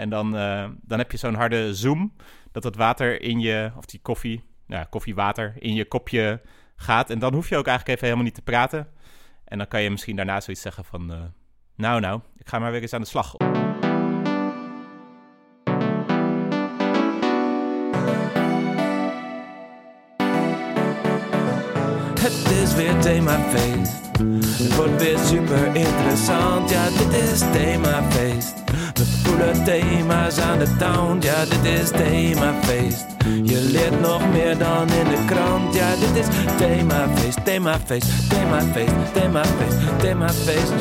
En dan, eh, dan heb je zo'n harde zoom dat het water in je, of die koffie, nou, koffiewater in je kopje gaat. En dan hoef je ook eigenlijk even helemaal niet te praten. En dan kan je misschien daarna zoiets zeggen van, eh, nou nou, ik ga maar weer eens aan de slag. Het is weer themafeest. Het wordt weer super interessant. Ja, dit is themafeest. Voelen thema's aan de town. Ja, dit is themafeest. Je leert nog meer dan in de krant. Ja, dit is themafeest, themafeest, themafeest, themafeest, themafeest.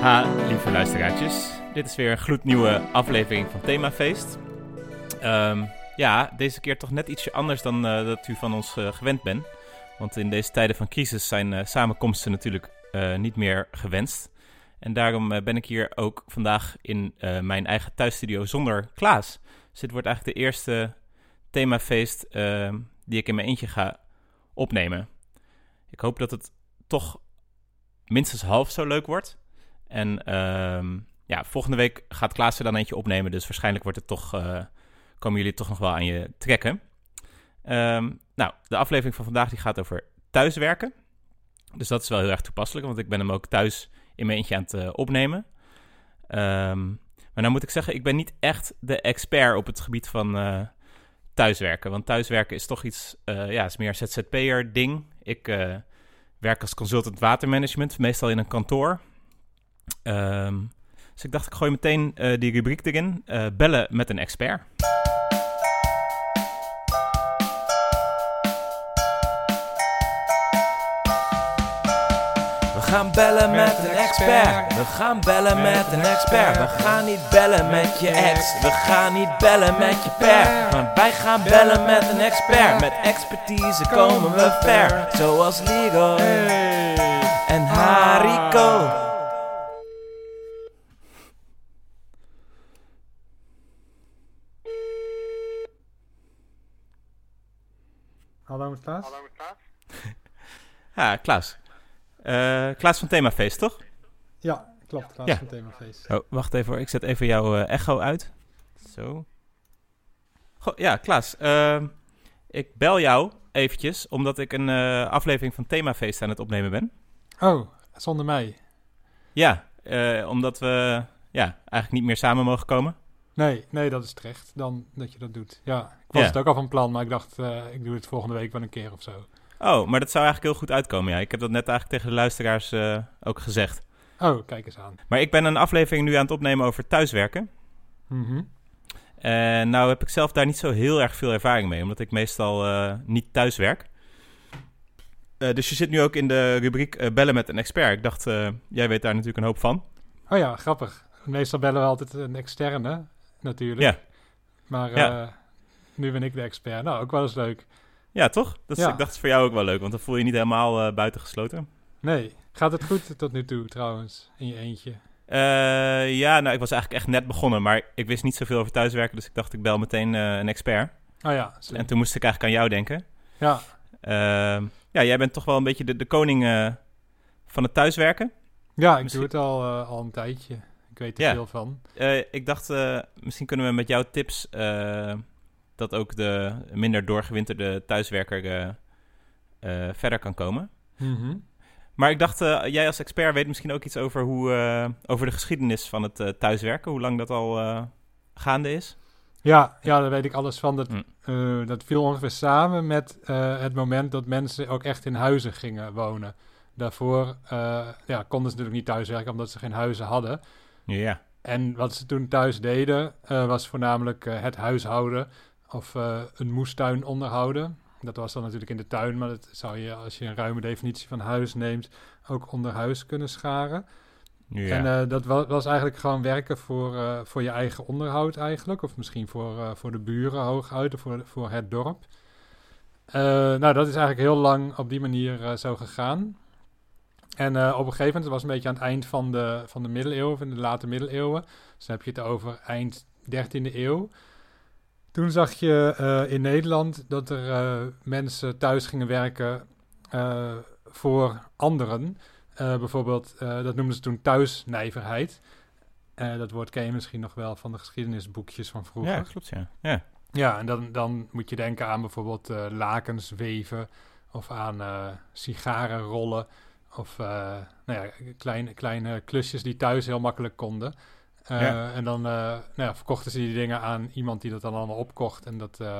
Ha, lieve luisteraartjes. Dit is weer een gloednieuwe aflevering van Themafeest. Ehm ja, deze keer toch net ietsje anders dan eh, dat u van ons eh, gewend bent. Want in deze tijden van crisis zijn eh, samenkomsten natuurlijk niet meer gewenst. En daarom eh, ben ik hier ook vandaag in eh, mijn eigen thuisstudio zonder Klaas. Dus dit wordt eigenlijk de eerste themafeest eh, die ik in mijn eentje ga opnemen. Ik hoop dat het toch minstens half zo leuk wordt. En ehm, ja, volgende week gaat Klaas er dan eentje opnemen. Dus waarschijnlijk wordt het toch, komen jullie toch nog wel aan je trekken. Ehm, nou, de aflevering van vandaag die gaat over thuiswerken. Dus dat is wel heel erg toepasselijk, want ik ben hem ook thuis in mijn eentje aan het eh, opnemen. Ehm, maar nou moet ik zeggen, ik ben niet echt de expert op het gebied van eh, thuiswerken. Want thuiswerken is toch iets, eh, ja, is meer ZZP'er ding. Ik werk als consultant watermanagement, meestal in een kantoor. Ehm, dus ik dacht, ik gooi meteen die rubriek erin. bellen met een expert. Gaan bellen met een expert. We gaan bellen met een expert. We gaan niet bellen met je ex. We gaan niet bellen met je per. Maar wij gaan bellen met een expert. Met expertise komen we ver. Zoals Leroy en Hariko. Hallo met Klaas? Ja, Klaas. Eh, Klaas van Themafeest, toch? Ja, klopt. Klaas Ja. van Themafeest. Oh, wacht even hoor. Ik zet even jouw eh, echo uit. Zo. Goh, ja, Klaas. ehm, ik bel jou eventjes, omdat ik een eh, aflevering van Themafeest aan het opnemen ben. Oh, zonder mij? Ja, omdat we ja, eigenlijk niet meer samen mogen komen. Nee, nee, dat is terecht dan dat je dat doet. Ja, ik was Ja. het ook al van plan, maar ik dacht, ik doe het volgende week wel een keer of zo. Oh, maar dat zou eigenlijk heel goed uitkomen, ja. Ik heb dat net eigenlijk tegen de luisteraars eh, ook gezegd. Oh, kijk eens aan. Maar ik ben een aflevering nu aan het opnemen over thuiswerken. Mhm. En nou heb ik zelf daar niet zo heel erg veel ervaring mee, omdat ik meestal eh, niet thuis werk. Eh, dus je zit nu ook in de rubriek bellen met een expert. Ik dacht, jij weet daar natuurlijk een hoop van. Oh ja, grappig. Meestal bellen we altijd een externe, natuurlijk. Ja. Maar Ja. nu ben ik de expert. Nou, ook wel eens leuk. Ja, toch? Dat is, Ja. Ik dacht, het is voor jou ook wel leuk, want dan voel je je niet helemaal eh buitengesloten. Nee, gaat het goed tot nu toe trouwens, in je eentje? Eh, ja, nou, ik was eigenlijk echt net begonnen, maar ik wist niet zoveel over thuiswerken, dus ik dacht, ik bel meteen eh, een expert. Oh ja, slim. En toen moest ik eigenlijk aan jou denken. Ja, Ehm, ja, jij bent toch wel een beetje de, de koning van het thuiswerken. ja ik Misschien- doe het al, al een tijdje. Ik weet er veel van. Ik dacht, misschien kunnen we met jouw tips dat ook de minder doorgewinterde thuiswerker eh, eh, verder kan komen. Mhm. Maar ik dacht, eh, jij als expert weet misschien ook iets over, hoe, over de geschiedenis van het thuiswerken. Hoe lang dat al gaande is. Ja, ja, daar weet ik alles van. Dat, Hm. dat viel ongeveer samen met het moment dat mensen ook echt in huizen gingen wonen. Daarvoor ja, konden ze natuurlijk niet thuiswerken omdat ze geen huizen hadden. Ja, En wat ze toen thuis deden, was voornamelijk het huishouden of eh, een moestuin onderhouden. Dat was dan natuurlijk in de tuin, maar dat zou je, als je een ruime definitie van huis neemt, ook onder huis kunnen scharen. ja. En eh, dat wa- was eigenlijk gewoon werken voor, eh, voor je eigen onderhoud eigenlijk. Of misschien voor, voor de buren hooguit of voor, voor het dorp. Nou, dat is eigenlijk heel lang op die manier zo gegaan. En op een gegeven moment, het was een beetje aan het eind van de, van de middeleeuwen, in de late middeleeuwen. Dus dan heb je het over eind 13e eeuw. Toen zag je eh, in Nederland dat er eh, mensen thuis gingen werken eh, voor anderen. Bijvoorbeeld, dat noemden ze toen thuisnijverheid. Dat woord ken je misschien nog wel van de geschiedenisboekjes van vroeger. Ja, klopt, ja. Ja, Ja, en dan, dan moet je denken aan bijvoorbeeld lakens weven of aan sigaren rollen of nou ja, kleine, kleine klusjes die thuis heel makkelijk konden. Eh, Ja. En dan eh, nou ja, verkochten ze die dingen aan iemand die dat dan allemaal opkocht. En dat eh,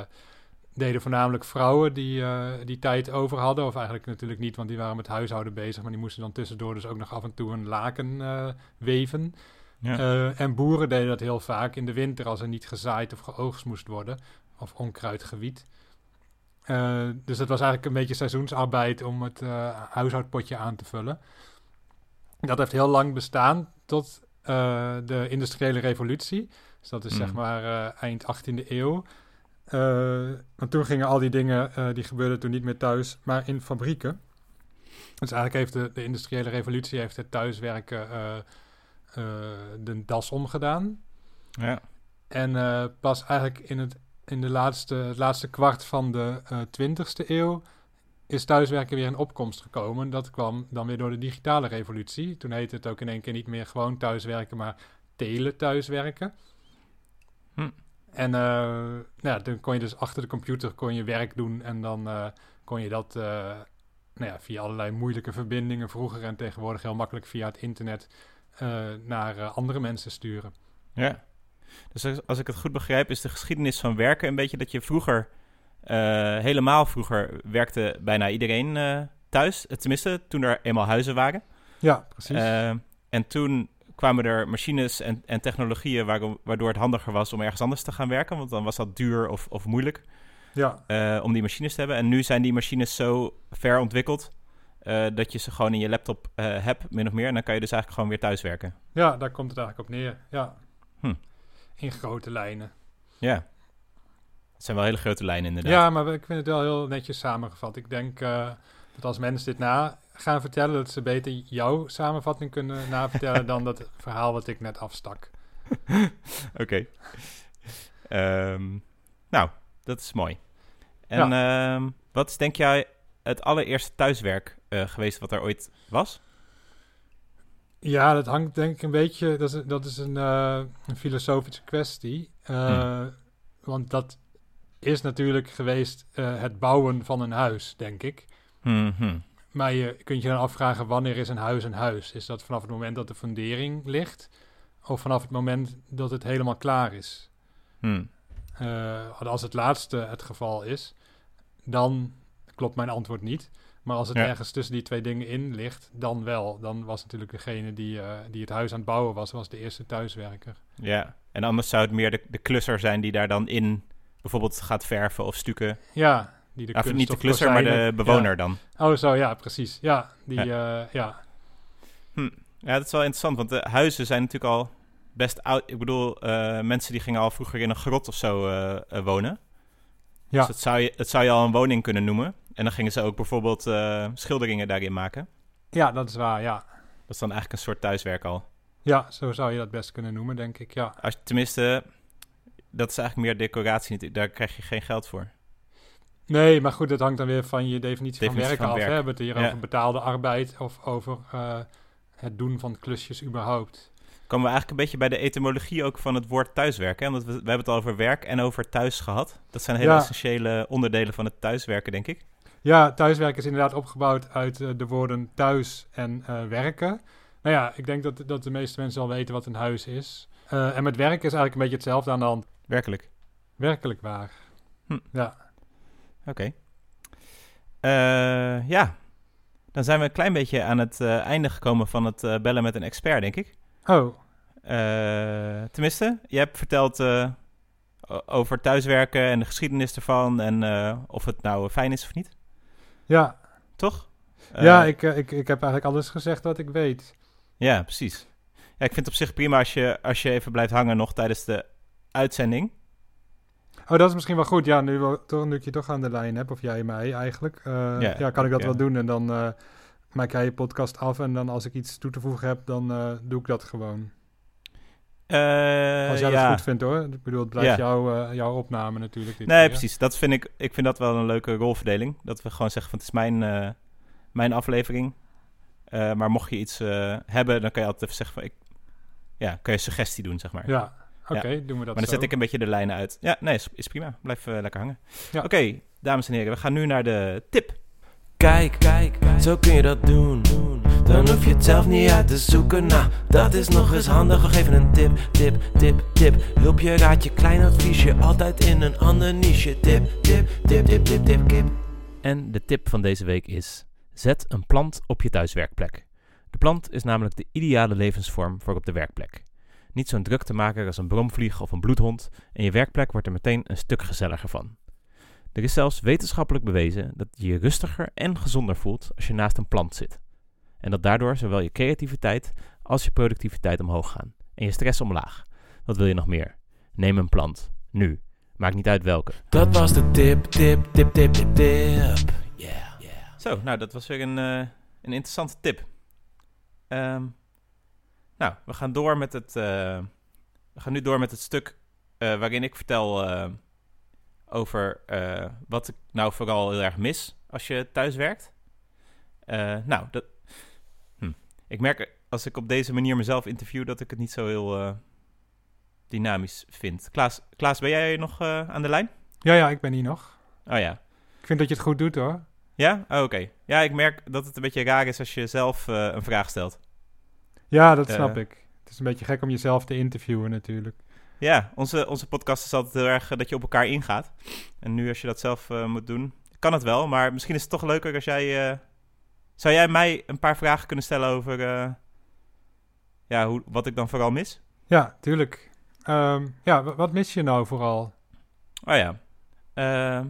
deden voornamelijk vrouwen die die tijd over hadden. Of eigenlijk natuurlijk niet, want die waren met huishouden bezig. Maar die moesten dan tussendoor dus ook nog af en toe een laken weven. ja. En boeren deden dat heel vaak in de winter als er niet gezaaid of geoogst moest worden. Of onkruidgewied. Eh, dus dat was eigenlijk een beetje seizoensarbeid om het huishoudpotje aan te vullen. Dat heeft heel lang bestaan tot eh, de industriële revolutie. Dus dat is Mm. zeg maar eh, eind 18e eeuw. Eh, want toen gingen al die dingen, eh, die gebeurden toen niet meer thuis, maar in fabrieken. Dus eigenlijk heeft de, de industriële revolutie heeft het thuiswerken eh, eh, de das omgedaan. ja. En eh, pas eigenlijk in het, in de laatste, het laatste kwart van de eh 20e eeuw is thuiswerken weer in opkomst gekomen. Dat kwam dan weer door de digitale revolutie. Toen heette het ook in één keer niet meer gewoon thuiswerken, maar tele-thuiswerken. Hm. En eh, nou ja, dan kon je dus achter de computer kon je werk doen en dan eh, kon je dat eh, nou ja, via allerlei moeilijke verbindingen vroeger en tegenwoordig heel makkelijk via het internet naar andere mensen sturen. Ja. Dus als, als ik het goed begrijp, is de geschiedenis van werken een beetje dat je vroeger, helemaal vroeger, werkte bijna iedereen eh, thuis. Eh, Tenminste, toen er eenmaal huizen waren. Ja, precies. Eh, en toen kwamen er machines en, en technologieën waarom- waardoor het handiger was om ergens anders te gaan werken. Want dan was dat duur of, of moeilijk ja, eh, om die machines te hebben. En nu zijn die machines zo ver ontwikkeld eh, dat je ze gewoon in je laptop eh, hebt, min of meer. En dan kan je dus eigenlijk gewoon weer thuiswerken. ja, daar komt het eigenlijk op neer. Ja. Hm. In grote lijnen. Ja. Het zijn wel hele grote lijnen inderdaad. Ja, maar ik vind het wel heel netjes samengevat. Ik denk eh, dat als mensen dit na gaan vertellen, dat ze beter jouw samenvatting kunnen navertellen dan dat verhaal wat ik net afstak. Oké. Ehm, nou, dat is mooi. En ehm, wat is denk jij het allereerste thuiswerk eh, geweest wat er ooit was? Ja, dat hangt denk ik een beetje, dat is, dat is een, eh, een filosofische kwestie. Eh, Want dat is natuurlijk geweest eh, het bouwen van een huis, denk ik. Mhm. Maar je kunt je dan afvragen, wanneer is een huis een huis? Is dat vanaf het moment dat de fundering ligt? Of vanaf het moment dat het helemaal klaar is? Hm. Eh, als het laatste het geval is, dan klopt mijn antwoord niet. Maar als het Ja. ergens tussen die twee dingen in ligt, dan wel. Dan was natuurlijk degene die, eh, die het huis aan het bouwen was, was de eerste thuiswerker. Ja, en anders zou het meer de, de klusser zijn die daar dan in bijvoorbeeld gaat verven of stukken. Ja, die de Of kunst niet de of klusser, maar de bewoner dan. Oh, zo, ja, precies. Ja, die, ja. ja. Ja, dat is wel interessant, want de huizen zijn natuurlijk al best oud. Ik bedoel, eh, mensen die gingen al vroeger in een grot of zo eh, eh, wonen. Ja. Dus dat zou, je, dat zou je al een woning kunnen noemen. En dan gingen ze ook bijvoorbeeld eh, schilderingen daarin maken. ja, dat is waar, ja. Dat is dan eigenlijk een soort thuiswerk al. Ja, zo zou je dat best kunnen noemen, denk ik, ja. Als, tenminste, dat is eigenlijk meer decoratie. Daar krijg je geen geld voor. Nee, maar goed, dat hangt dan weer van je definitie, Definitie van werken van af. werk. Hè? We hebben het hier Ja. over betaalde arbeid of over eh, het doen van klusjes überhaupt. Komen we eigenlijk een beetje bij de etymologie ook van het woord thuiswerken. Hè? Want we, we hebben het al over werk en over thuis gehad. Dat zijn hele Ja. essentiële onderdelen van het thuiswerken, denk ik. Ja, thuiswerken is inderdaad opgebouwd uit eh, de woorden thuis en eh, werken. Nou ja, ik denk dat, dat de meeste mensen al weten wat een huis is. En met werken is eigenlijk een beetje hetzelfde aan de hand. Werkelijk. Werkelijk waar. Hm. Ja. Oké. Eh, ja, dan zijn we een klein beetje aan het eh, einde gekomen van het eh, bellen met een expert, denk ik. Oh, tenminste, je hebt verteld over thuiswerken en de geschiedenis ervan en of het nou fijn is of niet, ja. toch? ja, ik, ik, ik heb eigenlijk alles gezegd wat ik weet. Ja, precies. Ja, ik vind het op zich prima als je, als je even blijft hangen nog tijdens de uitzending. Oh, dat is misschien wel goed. Ja, nu, toch, nu ik je toch aan de lijn heb, of jij mij eigenlijk. eh, Ja, ja, kan ik dat ja. wel doen. En dan eh, maak jij je podcast af. En dan als ik iets toe te voegen heb, dan eh, doe ik dat gewoon. Als jij ja. dat goed vindt hoor. Ik bedoel, het blijft jouw, jouw opname natuurlijk. Dit Nee, keer. precies. Dat vind ik, ik vind dat wel een leuke rolverdeling. Dat we gewoon zeggen van het is mijn, mijn aflevering. Maar mocht je iets hebben, dan kan je altijd even zeggen van... Ik, ja, kan je suggestie doen, zeg maar. Ja, oké, doen we dat maar dan zo. zet ik een beetje de lijnen uit. Ja, nee, is, is prima. Blijf eh, lekker hangen. Ja. Oké, dames en heren, we gaan nu naar de tip. Kijk, kijk, zo kun je dat doen. Dan hoef je het zelf niet uit te zoeken. Nou, dat is nog eens handig. We geven een tip, tip, tip, tip. Hulpje, raadje, klein adviesje. Altijd in een ander niche. Tip, tip, tip, tip, tip, tip, kip. En de tip van deze week is: zet een plant op je thuiswerkplek. De plant is namelijk de ideale levensvorm voor op de werkplek. Niet zo'n druk te maken als een bromvlieg of een bloedhond en je werkplek wordt er meteen een stuk gezelliger van. Er is zelfs wetenschappelijk bewezen dat je je rustiger en gezonder voelt als je naast een plant zit. En dat daardoor zowel je creativiteit als je productiviteit omhoog gaan en je stress omlaag. Wat wil je nog meer? Neem een plant. Nu. Maakt niet uit welke. Dat was de tip, tip, tip, tip, tip, tip. Yeah, yeah. Zo, nou, dat was weer een, eh, een interessante tip. Ehm, nou, we gaan door met het. eh, we gaan nu door met het stuk eh, waarin ik vertel eh, over wat ik nou vooral heel erg mis als je thuis werkt. Nou, dat, hm. ik merk als ik op deze manier mezelf interview dat ik het niet zo heel dynamisch vind. Klaas, Klaas, ben jij nog aan de lijn? Ja, ja, ik ben hier nog. Oh ja. Ik vind dat je het goed doet hoor. Ja? Oh, oké. Ja, ik merk dat het een beetje raar is als je zelf een vraag stelt. Ja, dat snap ik. Het is een beetje gek om jezelf te interviewen natuurlijk. Ja, onze, onze podcast is altijd heel erg eh, dat je op elkaar ingaat. En nu als je dat zelf eh, moet doen, kan het wel. Maar misschien is het toch leuker als jij... eh, zou jij mij een paar vragen kunnen stellen over... ja, hoe, wat ik dan vooral mis? Ja, tuurlijk. Ehm, ja, wa- wat mis je nou vooral? Oh ja. Eh,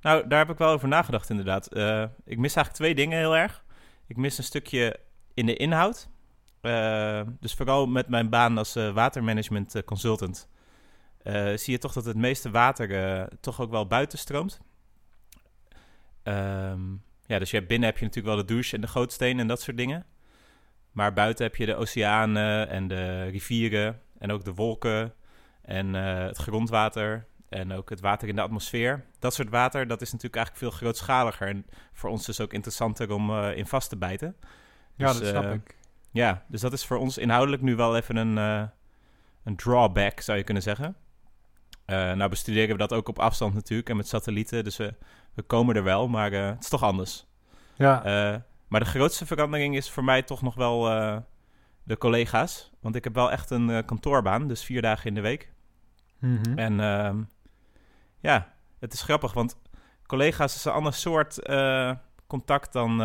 nou, daar heb ik wel over nagedacht inderdaad. Ik mis eigenlijk twee dingen heel erg. Ik mis een stukje in de inhoud. Eh, dus vooral met mijn baan als eh, watermanagement eh, consultant... zie je toch dat het meeste water toch ook wel buiten stroomt. Ehm, ja, dus je hebt, binnen heb je natuurlijk wel de douche en de gootsteen en dat soort dingen. Maar buiten heb je de oceanen en de rivieren en ook de wolken en het grondwater en ook het water in de atmosfeer. Dat soort water, dat is natuurlijk eigenlijk veel grootschaliger en voor ons dus ook interessanter om in vast te bijten. Ja, Dus, dat snap ik. Ja, dus dat is voor ons inhoudelijk nu wel even een, eh, een drawback, zou je kunnen zeggen. Eh, nou bestuderen we dat ook op afstand natuurlijk en met satellieten, dus we, we komen er wel, maar eh, het is toch anders. Ja, maar de grootste verandering is voor mij toch nog wel de collega's. Want ik heb wel echt een kantoorbaan, dus vier dagen in de week. mhm. En ehm, ja, het is grappig, want collega's is een ander soort contact dan,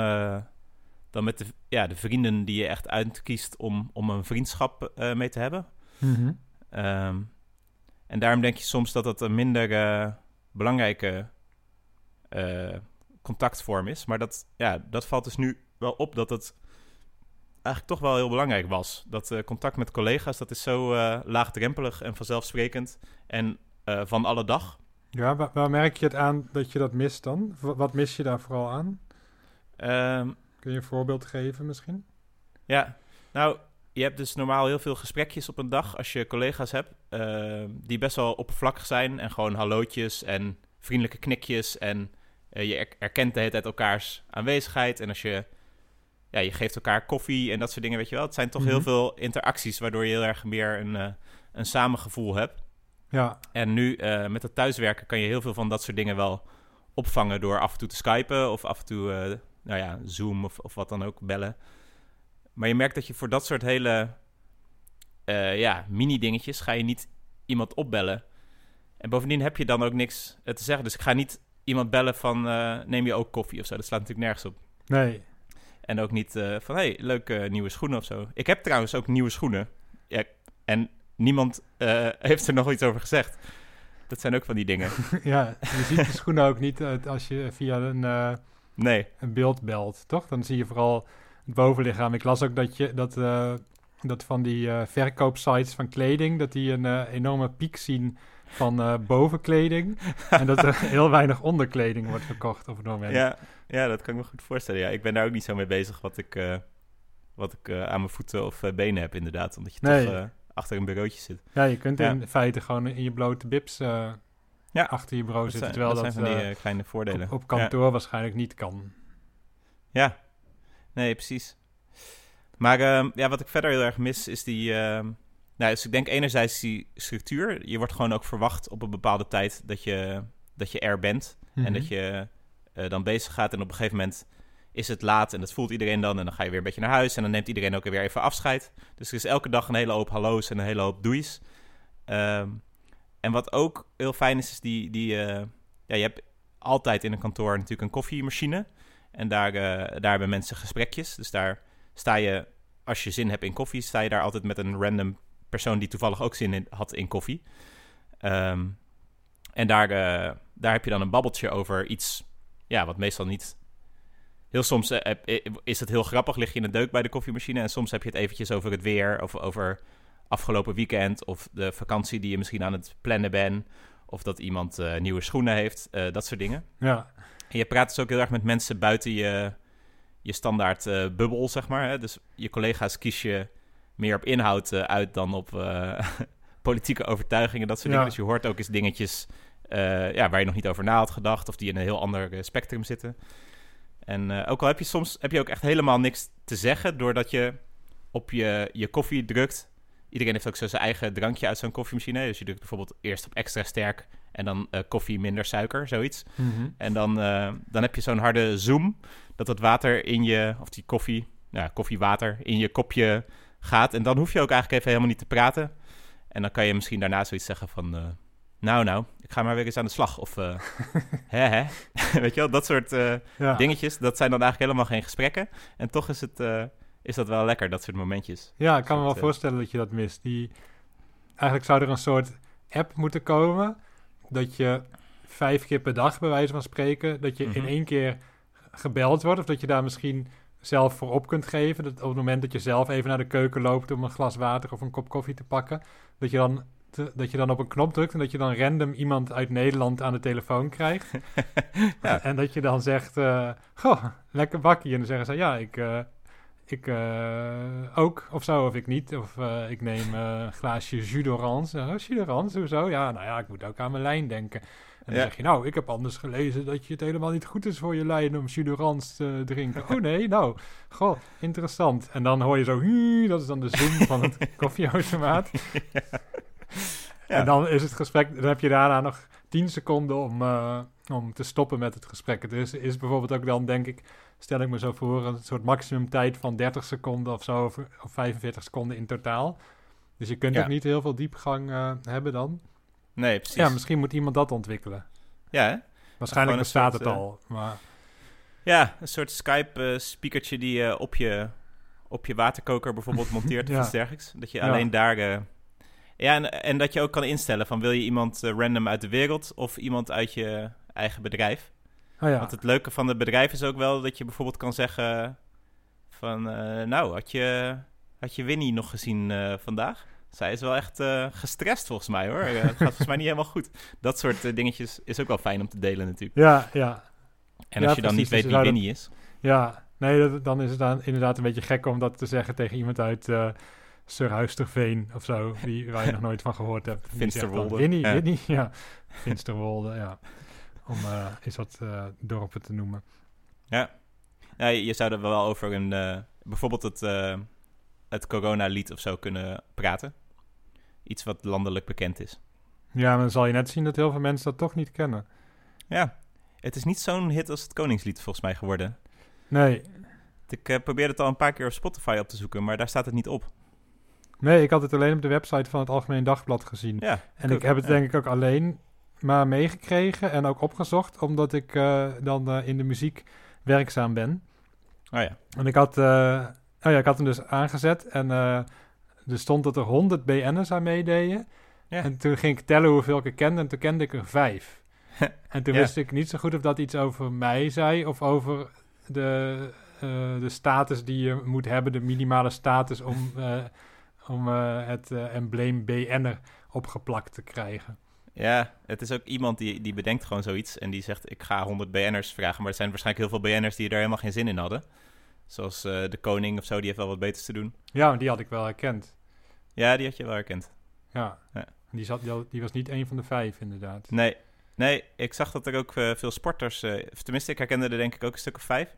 dan met de, ja, de vrienden die je echt uitkiest om, om een vriendschap eh, mee te hebben. Mhm. Ehm, en daarom denk je soms dat het een minder eh, belangrijke eh, contactvorm is. Maar dat, ja, dat valt dus nu wel op dat het eigenlijk toch wel heel belangrijk was. Dat eh, contact met collega's, dat is zo eh, laagdrempelig en vanzelfsprekend en eh, van alle dag. Ja, wa- waar merk je het aan dat je dat mist dan? Wat mis je daar vooral aan? Ehm, Kun je een voorbeeld geven misschien? Ja, nou, je hebt dus normaal heel veel gesprekjes op een dag als je collega's hebt eh, die best wel oppervlakkig zijn en gewoon hallootjes en vriendelijke knikjes en eh, je er- erkent de hele tijd elkaars aanwezigheid en als je, ja, je geeft elkaar koffie en dat soort dingen, weet je wel. Het zijn toch heel Mhm. veel interacties waardoor je heel erg meer een, eh, een samengevoel hebt. Ja, En nu eh, met het thuiswerken kan je heel veel van dat soort dingen wel opvangen door af en toe te skypen of af en toe, nou ja, Zoom of, of wat dan ook bellen. Maar je merkt dat je voor dat soort hele eh, ja, mini-dingetjes ga je niet iemand opbellen. En bovendien heb je dan ook niks eh, te zeggen. Dus ik ga niet iemand bellen van eh, neem je ook koffie of zo. Dat slaat natuurlijk nergens op. nee. En ook niet van, hey, leuke nieuwe schoenen of zo. Ik heb trouwens ook nieuwe schoenen. Ja, en niemand heeft er nog iets over gezegd. Dat zijn ook van die dingen. ja, je ziet de schoenen ook niet als je via een, Nee. een beeld belt, toch? Dan zie je vooral het bovenlichaam. Ik las ook dat, je, dat, eh, dat van die eh, verkoopsites van kleding, dat die een eh, enorme piek zien van bovenkleding. en dat er heel weinig onderkleding wordt verkocht op het moment. Ja, ja, dat kan ik me goed voorstellen. Ja, ik ben daar ook niet zo mee bezig wat ik, wat ik aan mijn voeten of benen heb, inderdaad. Omdat je Nee. toch achter een bureautje zit. Ja, je kunt Ja. in feite gewoon in je blote bips Ja, achter je bureau zitten. zijn, Terwijl dat dat, zijn van die eh, eh, kleine voordelen. op, op kantoor waarschijnlijk niet kan. Ja. nee, precies. Maar ehm, ja, wat ik verder heel erg mis is die... ehm, nou, dus ik denk enerzijds die structuur. Je wordt gewoon ook verwacht op een bepaalde tijd dat je, dat je er bent. Mhm. En dat je eh, dan bezig gaat en op een gegeven moment is het laat en dat voelt iedereen dan. En dan ga je weer een beetje naar huis en dan neemt iedereen ook weer even afscheid. Dus er is elke dag een hele hoop hallo's en een hele hoop doeis. Ehm, en wat ook heel fijn is, is die... die eh, ja, je hebt altijd in een kantoor natuurlijk een koffiemachine. En daar, eh, daar hebben mensen gesprekjes. Dus daar sta je, als je zin hebt in koffie, sta je daar altijd met een random persoon die toevallig ook zin in, had in koffie. Ehm, en daar, eh, daar heb je dan een babbeltje over iets, ja, wat meestal niet... Heel soms is het heel grappig, lig je in een deuk bij de koffiemachine... en soms heb je het eventjes over het weer, of over afgelopen weekend... of de vakantie die je misschien aan het plannen bent... of dat iemand eh, nieuwe schoenen heeft, eh, dat soort dingen. Ja, En je praat dus ook heel erg met mensen buiten je, je standaard eh, bubbel, zeg maar. Hè? Dus je collega's kies je meer op inhoud uit dan op politieke overtuigingen, dat soort Ja. dingen. Dus je hoort ook eens dingetjes ja, waar je nog niet over na had gedacht... of die in een heel ander spectrum zitten. En ook al heb je soms heb je ook echt helemaal niks te zeggen... doordat je op je, je koffie drukt... Iedereen heeft ook zo zijn eigen drankje uit zo'n koffiemachine. Dus je drukt bijvoorbeeld eerst op extra sterk... en dan eh, koffie minder suiker, zoiets. Mhm. En dan, eh, dan heb je zo'n harde zoom dat het water in je, of die koffie, ja, koffiewater in je kopje gaat. En dan hoef je ook eigenlijk even helemaal niet te praten. En dan kan je misschien daarna zoiets zeggen van, eh, nou nou, ik ga maar weer eens aan de slag. Of, hè hè, weet je wel, dat soort ja. dingetjes, dat zijn dan eigenlijk helemaal geen gesprekken. En toch is, het, is dat wel lekker, dat soort momentjes. Ja, ik kan me wel eh, voorstellen dat je dat mist. Die, eigenlijk zou er een soort app moeten komen dat je vijf keer per dag, bij wijze van spreken, dat je in Mhm. één keer gebeld wordt of dat je daar misschien zelf voor op kunt geven. Dat op het moment dat je zelf even naar de keuken loopt om een glas water of een kop koffie te pakken, dat je dan, te- dat je dan op een knop drukt en dat je dan random iemand uit Nederland aan de telefoon krijgt. Ja. En dat je dan zegt, eh, goh, lekker bakkie. En dan zeggen ze, ja, ik, eh, ik eh, ook, of zo, of ik niet. Of eh, ik neem eh, een glaasje jus d'orange. Oh, jus d'orange, hoezo? Ja, nou ja, ik moet ook aan mijn lijn denken. En dan Ja. zeg je, nou, ik heb anders gelezen dat je het helemaal niet goed is voor je lijn om jus te drinken. oh nee, nou, goh, interessant. En dan hoor je zo, dat is dan de zoom van het koffieautomaat. Ja. En dan is het gesprek, dan heb je daarna nog 10 seconden om, om te stoppen met het gesprek. Het is, is bijvoorbeeld ook dan, denk ik, stel ik me zo voor, een soort maximum tijd van 30 seconden of zo, of, of 45 seconden in totaal. Dus je kunt Ja. ook niet heel veel diepgang eh, hebben dan. Nee, precies. Ja, misschien moet iemand dat ontwikkelen. Ja, hè? Waarschijnlijk bestaat soort, het eh, al, maar Ja, een soort Skype-speakertje die je op je, op je waterkoker bijvoorbeeld monteert of Ja. iets dergelijks. Dat je Ja. alleen daar... eh, ja, en, en dat je ook kan instellen van wil je iemand eh, random uit de wereld of iemand uit je eigen bedrijf. Oh ja. Want het leuke van het bedrijf is ook wel dat je bijvoorbeeld kan zeggen van... eh, nou, had je, had je Winnie nog gezien eh, vandaag? Zij is wel echt eh, gestrest volgens mij hoor. Het gaat volgens mij niet helemaal goed. Dat soort dingetjes is ook wel fijn om te delen natuurlijk. ja, ja, En Ja, als je dan precies, niet weet dus wie dat- Winnie is... ja. Nee, dat- dan is het dan inderdaad een beetje gek om dat te zeggen tegen iemand uit Surhuisterveen of zo, die, waar je nog nooit van gehoord hebt. Finsterwolde. Winnie, Ja. Winnie, ja. Finsterwolde, ja. Om eh eens wat eh, dorpen te noemen. Ja. ja, je zou er wel over een, eh, bijvoorbeeld het, eh het coronalied of zo kunnen praten. Iets wat landelijk bekend is. Ja, maar dan zal je net zien dat heel veel mensen dat toch niet kennen. Ja, het is niet zo'n hit als het Koningslied volgens mij geworden. Nee, Ik eh, probeerde het al een paar keer op Spotify op te zoeken, maar daar staat het niet op. nee, ik had het alleen op de website van het Algemeen Dagblad gezien. Ja, En ik heb het denk ik ook alleen maar meegekregen en ook opgezocht, omdat ik eh, dan eh, in de muziek werkzaam ben. Oh ja. En ik had, eh, oh ja, ik had hem dus aangezet en er stond dat er 100 BN'ers aan meededen. Ja. En toen ging ik tellen hoeveel ik er kende en toen kende ik er vijf. en toen Ja. wist ik niet zo goed of dat iets over mij zei of over de, de status die je moet hebben, de minimale status om, om het embleem BN'er opgeplakt te krijgen. Ja, het is ook iemand die, die bedenkt gewoon zoiets en die zegt ik ga 100 BN'ers vragen. Maar er zijn waarschijnlijk heel veel BN'ers die er helemaal geen zin in hadden. Zoals eh, de koning of zo, die heeft wel wat beters te doen. Ja, die had ik wel herkend. Ja, die had je wel herkend. Ja. Ja. Die, zat, die, was niet een van de vijf, inderdaad. Nee, nee, ik zag dat er ook eh, veel sporters... eh, tenminste, ik herkende er denk ik ook een stuk of vijf.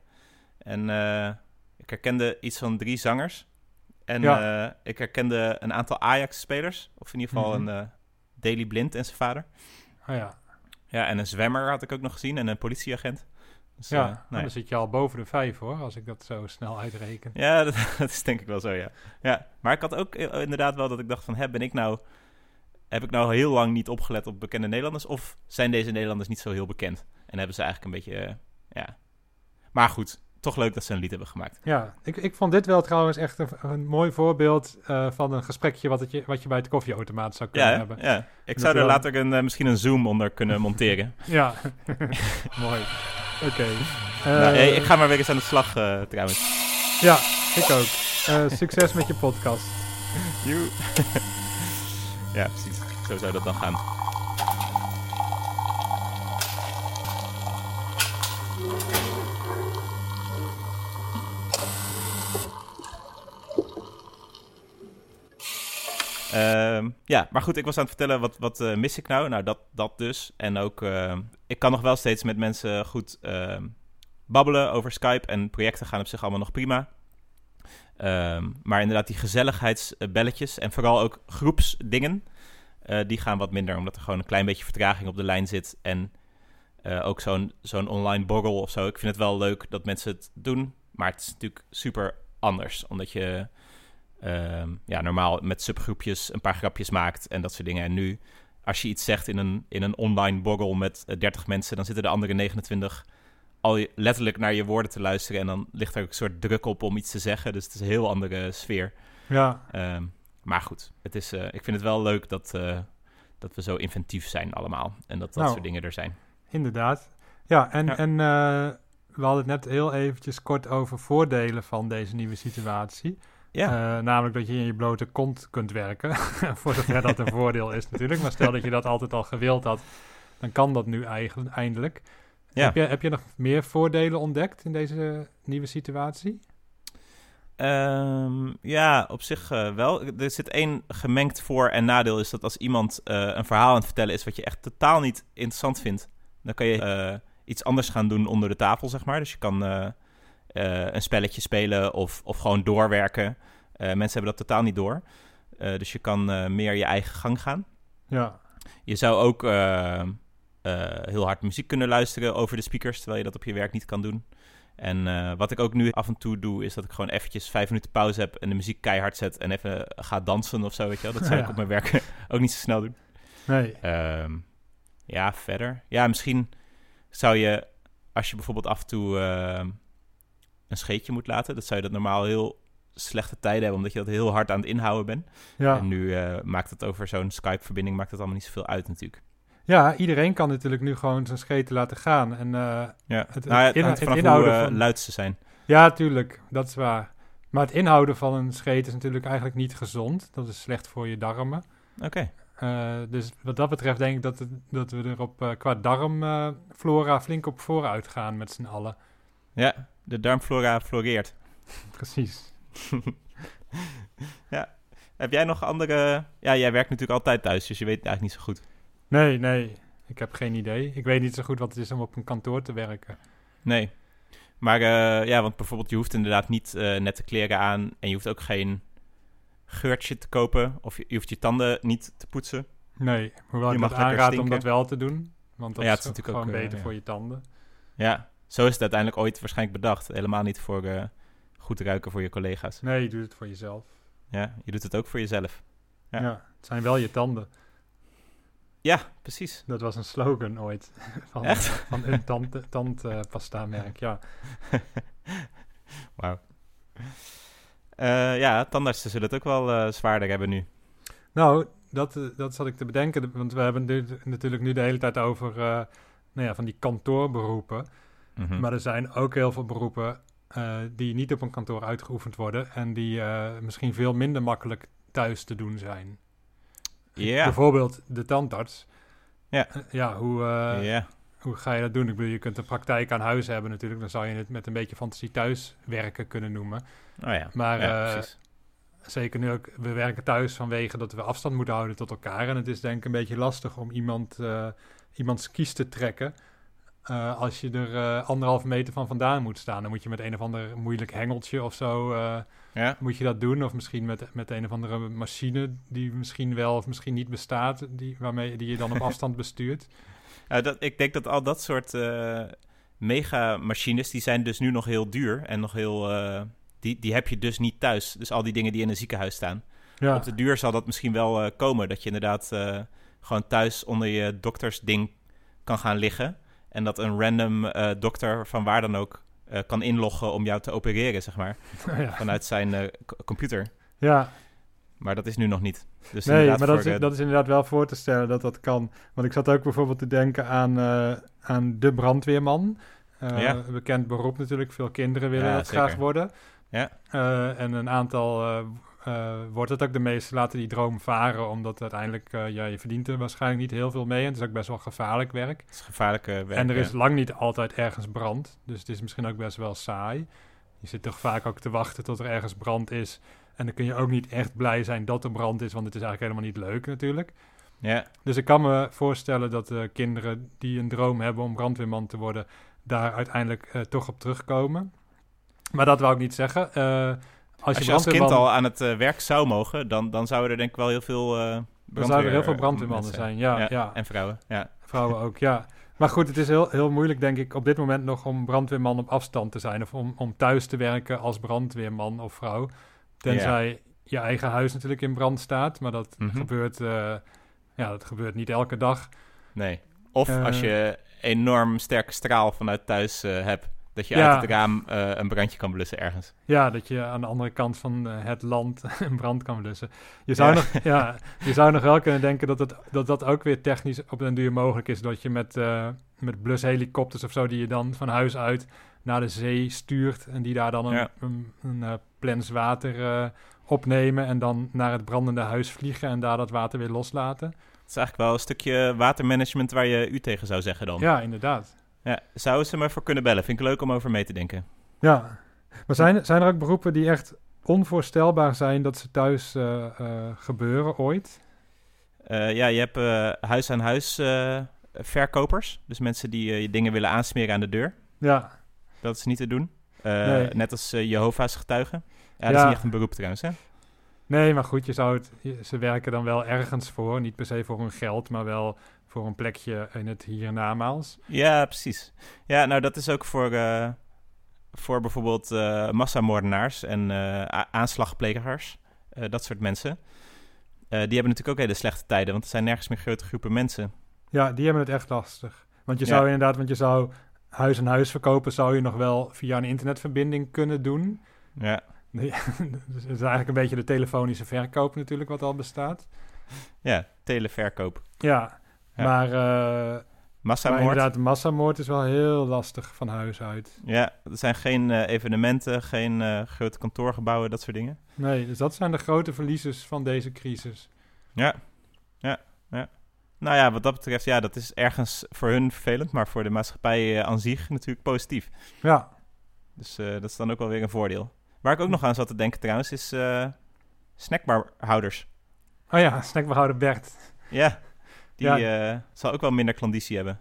En ik herkende iets van drie zangers. En Ja. ik herkende een aantal Ajax-spelers. Of in ieder geval Mhm. een Daily Blind en zijn vader. Oh ja, Ja, en een zwemmer had ik ook nog gezien. En een politieagent. Dus, ja. eh, nou, nou ja. dan zit je al boven de vijf hoor, als ik dat zo snel uitreken. Ja, dat, dat is denk ik wel zo, ja. ja. Maar ik had ook eh, inderdaad wel dat ik dacht van... Hè, ben ik nou... Heb ik nou heel lang niet opgelet op bekende Nederlanders? Of zijn deze Nederlanders niet zo heel bekend? En hebben ze eigenlijk een beetje... eh, ja. Maar goed, toch leuk dat ze een lied hebben gemaakt. Ja, ik, ik vond dit wel trouwens echt een, een mooi voorbeeld eh, van een gesprekje wat, je, wat je bij het koffieautomaat zou kunnen Ja, hebben. ja. ik zou er wel. later een, eh, misschien een zoom onder kunnen monteren. Ja, mooi. Oké. nou, Eh, hey, ik ga maar weer eens aan de slag trouwens. Ja, ik ook. Succes met je podcast. Ja, precies. Zo zou dat dan gaan. Ehm, ja, maar goed, ik was aan het vertellen, wat, wat eh, mis ik nou? Nou, dat, dat dus. En ook, ehm, ik kan nog wel steeds met mensen goed ehm, babbelen over Skype. En projecten gaan op zich allemaal nog prima. Maar inderdaad, die gezelligheidsbelletjes en vooral ook groepsdingen, eh, die gaan wat minder, omdat er gewoon een klein beetje vertraging op de lijn zit. En eh, ook zo'n zo'n online borrel of zo. Ik vind het wel leuk dat mensen het doen, maar het is natuurlijk super anders, omdat je ehm, ja, normaal met subgroepjes een paar grapjes maakt en dat soort dingen. En nu, als je iets zegt in een, in een online borrel met eh, 30 mensen, dan zitten de andere 29 al je- letterlijk naar je woorden te luisteren. En dan ligt er ook een soort druk op om iets te zeggen. Dus het is een heel andere sfeer. Ja, Ehm, maar goed, het is, eh, ik vind het wel leuk dat, eh, dat we zo inventief zijn allemaal. En dat dat Nou. soort dingen er zijn. inderdaad. Ja, en, Ja. en eh, we hadden het net heel eventjes kort over voordelen van deze nieuwe situatie. Ja, Eh, namelijk dat je in je blote kont kunt werken. Voor zover dat een voordeel is natuurlijk. Maar stel dat je dat altijd al gewild had, dan kan dat nu eigenlijk, eindelijk. Ja. Heb, je, heb je nog meer voordelen ontdekt in deze nieuwe situatie? Ehm, ja op zich eh, wel. Er zit één gemengd voor- en nadeel. Is dat als iemand eh, een verhaal aan het vertellen is wat je echt totaal niet interessant vindt, dan kan je iets anders gaan doen onder de tafel, zeg maar. Dus je kan een spelletje spelen of, of gewoon doorwerken. Eh, mensen hebben dat totaal niet door. Eh, dus je kan eh, meer je eigen gang gaan. Ja, Je zou ook eh, eh, heel hard muziek kunnen luisteren over de speakers, terwijl je dat op je werk niet kan doen. En eh, wat ik ook nu af en toe doe, is dat ik gewoon eventjes vijf minuten pauze heb en de muziek keihard zet en even ga dansen of zo, weet je wel. Dat zou ik op mijn werk ook niet zo snel doen. nee. Ehm, ja, verder. Ja, misschien zou je, als je bijvoorbeeld af en toe ehm, een scheetje moet laten, dat zou je dat normaal heel slechte tijden hebben, omdat je dat heel hard aan het inhouden bent. Ja. En nu eh, maakt het over zo'n Skype-verbinding maakt het allemaal niet zoveel uit natuurlijk. ja, iedereen kan natuurlijk nu gewoon zijn scheten laten gaan. En eh, Ja, Het- nou, ja, het hoe inhouden eh, van- luid ze zijn. ja, tuurlijk, dat is waar. Maar het inhouden van een scheet is natuurlijk eigenlijk niet gezond. Dat is slecht voor je darmen. Oké. Eh, dus wat dat betreft denk ik dat, het- dat we er op, qua darmflora flink op vooruit gaan met z'n allen. Ja, de darmflora floreert. Precies. Heb jij nog andere... Ja, jij werkt natuurlijk altijd thuis, dus je weet het eigenlijk niet zo goed. Nee, nee, ik heb geen idee. Ik weet niet zo goed wat het is om op een kantoor te werken. Nee. Maar eh, ja, want bijvoorbeeld je hoeft inderdaad niet eh, nette kleren aan... en je hoeft ook geen geurtje te kopen... of je, je hoeft je tanden niet te poetsen. Nee, hoewel Je ik mag aanraad om dat wel te doen. Want dat Ja, is, natuurlijk gewoon ook, eh, beter ja. voor je tanden. Ja, zo is het uiteindelijk ooit waarschijnlijk bedacht. Helemaal niet voor eh, goed ruiken voor je collega's. Nee, je doet het voor jezelf. Ja, je doet het ook voor jezelf. Ja. Ja. het zijn wel je tanden. Ja, precies. Dat was een slogan ooit. Van, Echt? van een tand, tandpasta merk, ja. Wauw. Eh, ja, tandartsen zullen het ook wel eh, zwaarder hebben nu. Nou, dat, eh, dat zat ik te bedenken. Want we hebben het natuurlijk nu de hele tijd over eh, nou ja, van die kantoorberoepen. Mhm. Maar er zijn ook heel veel beroepen eh, die niet op een kantoor uitgeoefend worden. En die eh, misschien veel minder makkelijk thuis te doen zijn. Ja. Bijvoorbeeld de tandarts. Ja. Eh, ja, hoe, ja. hoe ga je dat doen? Ik bedoel, je kunt een praktijk aan huis hebben natuurlijk. Dan zou je het met een beetje fantasie thuis werken kunnen noemen. Oh ja. Maar ja, eh, zeker nu ook, we werken thuis vanwege dat we afstand moeten houden tot elkaar. En het is denk ik een beetje lastig om iemand, iemands kies te trekken eh, als je er uh, anderhalve meter van vandaan moet staan. Dan moet je met een of ander moeilijk hengeltje of zo uh, ja. moet je dat doen. Of misschien met, met een of andere machine die misschien wel of misschien niet bestaat, die, waarmee die je dan op afstand bestuurt. dat, ik denk dat al dat soort mega-machines, die zijn dus nu nog heel duur en nog heel... die, die heb je dus niet thuis. Dus al die dingen die in een ziekenhuis staan. Ja. Op de duur zal dat misschien wel komen. Dat je inderdaad gewoon thuis onder je doktersding kan gaan liggen. En dat een random uh, dokter van waar dan ook uh, kan inloggen om jou te opereren, zeg maar. Ja. Vanuit zijn uh, computer. Ja. Maar dat is nu nog niet. Dus nee, maar dat is, dat is, inderdaad wel voor te stellen dat dat kan. Want ik zat ook bijvoorbeeld te denken aan, aan de brandweerman. Ja. Bekend beroep natuurlijk. Veel kinderen willen ja, dat zeker. graag worden. Ja. en een aantal uh, wordt het ook de meeste laten die droom varen, omdat uiteindelijk, uh, ja, je verdient er waarschijnlijk niet heel veel mee. En het is ook best wel gevaarlijk werk. Het is gevaarlijk werk, En er is lang niet altijd ergens brand, dus het is misschien ook best wel saai. Je zit toch vaak ook te wachten tot er ergens brand is. En dan kun je ook niet echt blij zijn dat er brand is, want het is eigenlijk helemaal niet leuk natuurlijk. Ja. Dus ik kan me voorstellen dat uh, kinderen die een droom hebben om brandweerman te worden, daar uiteindelijk toch op terugkomen. Maar dat wou ik niet zeggen. Als je, als, kind al aan het uh, werk zou mogen, dan, dan zouden er denk ik wel heel veel Dan zouden er heel veel brandweermannen zijn, ja, ja, En vrouwen, ja. Vrouwen ook, ja. Maar goed, het is heel, heel moeilijk denk ik op dit moment nog om brandweerman op afstand te zijn. Of om, om thuis te werken als brandweerman of vrouw. Tenzij je eigen huis natuurlijk in brand staat. Maar dat, mm -hmm. gebeurt, uh, ja, dat gebeurt niet elke dag. Nee. Of als je enorm sterke straal vanuit thuis hebt. Dat je uit het raam uh, een brandje kan blussen ergens. Ja, dat je aan de andere kant van uh, het land een brand kan blussen. Je zou, nog, ja, je zou nog wel kunnen denken dat, het, dat dat ook weer technisch op den duur mogelijk is. Dat je met, uh, met blushelikopters of zo, die je dan van huis uit naar de zee stuurt. En die daar dan een, ja. een, een plens water opnemen. En dan naar het brandende huis vliegen en daar dat water weer loslaten. Het is eigenlijk wel een stukje watermanagement waar je u tegen zou zeggen dan. Ja, inderdaad. Ja, zouden ze me voor kunnen bellen? Vind ik leuk om over mee te denken. Ja, maar zijn, zijn er ook beroepen die echt onvoorstelbaar zijn dat ze thuis uh, uh, gebeuren ooit? Uh, ja, je hebt huis-aan-huis verkopers. Dus mensen die je dingen willen aansmeren aan de deur. Ja. Dat is niet te doen. Nee. Net als Jehovah's getuigen. Ja, dat ja. is niet echt een beroep trouwens, hè? Nee, maar goed, je zou het, ze werken dan wel ergens voor. Niet per se voor hun geld, maar wel voor een plekje in het hiernamaals. Ja, precies. Ja, nou dat is ook voor, uh, voor bijvoorbeeld uh, massamoordenaars en uh, aanslagplegers. dat soort mensen. die hebben natuurlijk ook hele slechte tijden, want er zijn nergens meer grote groepen mensen. Ja, die hebben het echt lastig. Want je zou inderdaad, want je zou huis en huis verkopen, zou je nog wel via een internetverbinding kunnen doen. Ja. dus het is eigenlijk een beetje de telefonische verkoop natuurlijk wat al bestaat. Ja, televerkoop. Ja, maar, uh, massamoord. maar inderdaad, massamoord is wel heel lastig van huis uit. Ja, er zijn geen uh, evenementen, geen uh, grote kantoorgebouwen, dat soort dingen. Nee, dus dat zijn de grote verliezers van deze crisis. Ja, ja, ja. Nou ja, wat dat betreft, ja, dat is ergens voor hun vervelend, maar voor de maatschappij aan zich natuurlijk positief. Ja. Dus dat is dan ook wel weer een voordeel. Waar ik ook nog aan zat te denken trouwens, is snackbarhouders. Oh ja, snackbarhouder Bert. Ja, die ja. uh, zal ook wel minder klanditie hebben.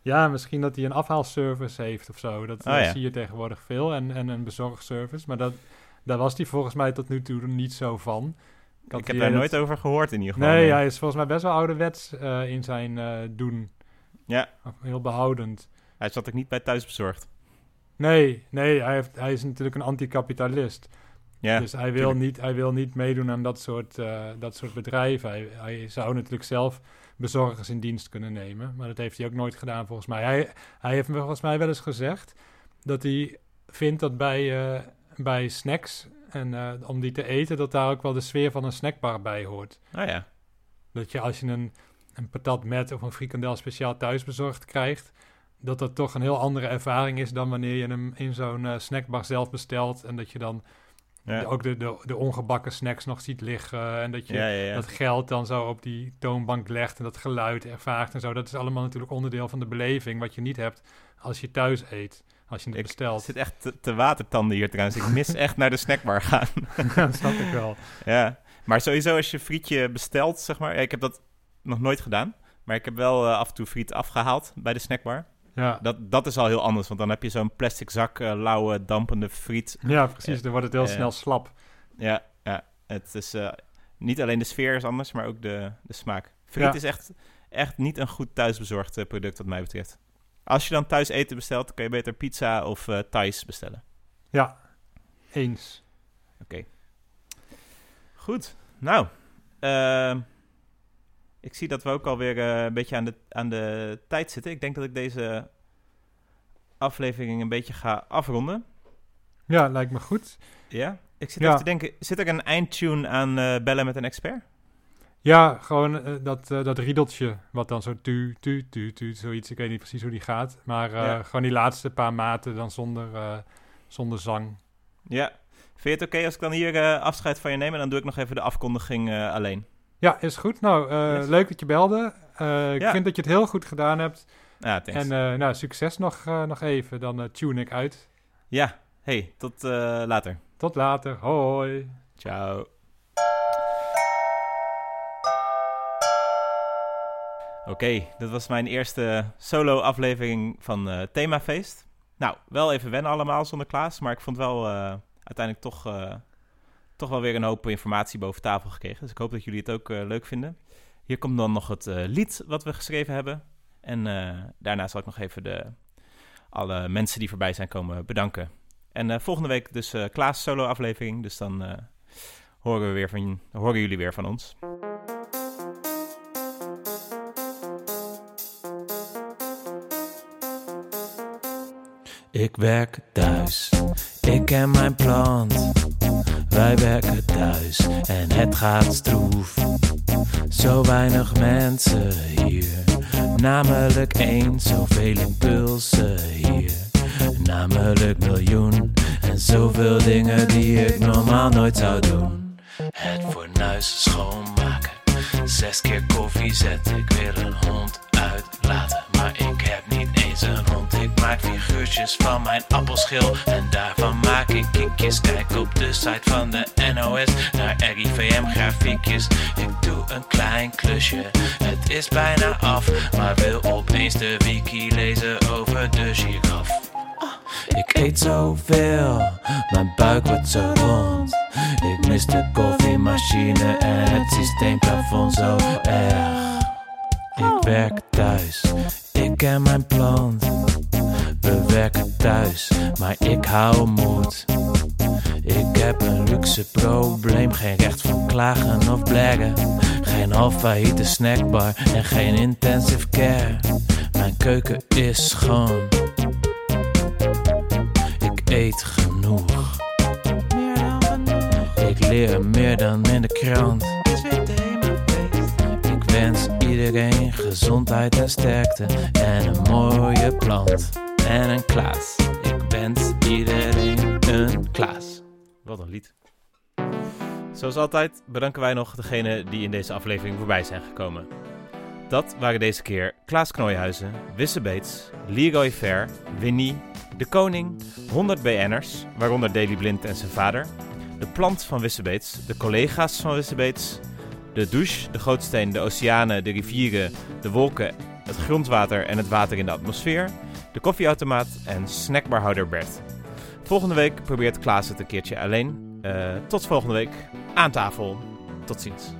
Ja, misschien dat hij een afhaalservice heeft of zo. Dat, oh, zie je tegenwoordig veel. En, en een bezorgservice. Maar dat, daar was hij volgens mij tot nu toe niet zo van. Ik, ik heb daar nooit over gehoord in ieder geval. Nee, hij is volgens mij best wel ouderwets uh, in zijn uh, doen. Ja. Heel behoudend. Hij zat ook niet bij thuisbezorgd. Nee, nee hij, heeft, hij is natuurlijk een anticapitalist. Ja, dus hij wil, niet, hij wil niet meedoen aan dat soort, uh, dat soort bedrijven. Hij, hij zou natuurlijk zelf bezorgers in dienst kunnen nemen. Maar dat heeft hij ook nooit gedaan volgens mij. Hij, hij heeft me volgens mij wel eens gezegd dat hij vindt dat bij, uh, bij snacks en uh, om die te eten, dat daar ook wel de sfeer van een snackbar bij hoort. Oh ja. Dat je als je een, een patat met of een frikandel speciaal thuis bezorgd krijgt, dat dat toch een heel andere ervaring is dan wanneer je hem in zo'n uh, snackbar zelf bestelt en dat je dan ja. Ook de, de, de, ongebakken snacks nog ziet liggen. En dat je dat geld dan zo op die toonbank legt en dat geluid ervaart en zo. Dat is allemaal natuurlijk onderdeel van de beleving wat je niet hebt als je thuis eet. Als je het bestelt. Ik zit echt te, te, watertanden hier trouwens. Ik mis echt naar de snackbar gaan. dat snap ik wel. Ja, maar sowieso als je frietje bestelt, zeg maar. ik heb dat nog nooit gedaan. Maar ik heb wel uh, af en toe friet afgehaald bij de snackbar. Ja, Dat, dat is al heel anders, want dan heb je zo'n plastic zak, eh, lauwe, dampende friet. ja precies. Dan wordt het heel Eh, snel slap. Ja, ja. Het is eh, niet alleen de sfeer is anders, maar ook de, de smaak. Friet Ja. is echt, echt niet een goed thuisbezorgd product wat mij betreft. Als je dan thuis eten bestelt, kun je beter pizza of Thais bestellen. Ja, eens. Goed, nou. ehm, ik zie dat we ook alweer eh, een beetje aan de, aan de tijd zitten. Ik denk dat ik deze aflevering een beetje ga afronden. Ja, lijkt me goed. Ja? Ik zit Ja. even te denken, zit er een eindtune aan eh, Bellen met een expert? Ja, gewoon eh, dat, dat riedeltje, wat dan zo tu, tu, tu, tu, zoiets. Ik weet niet precies hoe die gaat. Maar Ja. gewoon die laatste paar maten dan zonder, zonder zang. Ja. Vind je het oké als ik dan hier afscheid van je neem en dan doe ik nog even de afkondiging alleen? Ja, is goed. Nou, eh, Yes. leuk dat je belde. Eh, ik Ja. vind dat je het heel goed gedaan hebt. Ja, thanks. En eh, nou, succes nog, nog even. Dan tune ik uit. ja, hey, tot later. Tot later. Hoi. Ciao. Oké, dat was mijn eerste solo-aflevering van eh Themafeest. Nou, wel even wennen allemaal zonder Klaas, maar ik vond wel uiteindelijk toch, toch wel weer een hoop informatie boven tafel gekregen. Dus ik hoop dat jullie het ook eh, leuk vinden. Hier komt dan nog het eh, lied wat we geschreven hebben. En eh, daarna zal ik nog even de, alle mensen die voorbij zijn komen bedanken. En volgende week dus Klaas solo-aflevering, dus dan horen, we weer van, horen jullie weer van ons. Ik werk thuis, ik ken mijn plant. Wij werken thuis en het gaat stroef. Zo weinig mensen hier, namelijk één, zoveel impulsen hier. Namelijk miljoen en zoveel dingen die ik normaal nooit zou doen. Het fornuis schoonmaken, zes keer koffie zetten. Ik wil een hond uitlaten, maar ik heb niet hond. Ik maak figuurtjes van mijn appelschil en daarvan maak ik kiekjes. Kijk op de site van de NOS naar RIVM grafiekjes. Ik doe een klein klusje, het is bijna af, maar wil opeens de wiki lezen over de giraf. Ik eet zoveel, mijn buik wordt zo rond. Ik mis de koffiemachine en het systeemplafond zo erg. Ik werk thuis, ik ken mijn plant. We werken thuis, maar ik hou moed. Ik heb een luxe probleem, geen recht van klagen of blaggen. Geen half failliete snackbar en geen intensive care. Mijn keuken is schoon. Ik eet genoeg. Ik leer meer dan in de krant. Wens iedereen gezondheid en sterkte en een mooie plant en een Klaas. Ik wens iedereen een Klaas. Wat een lied. Zoals altijd bedanken wij nog degene die in deze aflevering voorbij zijn gekomen. Dat waren deze keer Klaas Knooihuizen, Wisse Beets, Leroy Fair, Winnie, De Koning, 100 BN'ers, waaronder Daily Blind en zijn vader, de plant van Wisse Beets, de collega's van Wisse Beets, de douche, de gootsteen, de oceanen, de rivieren, de wolken, het grondwater en het water in de atmosfeer, de koffieautomaat en snackbarhouder Bert. Volgende week probeert Klaas het een keertje alleen. Eh, tot volgende week aan tafel. Tot ziens.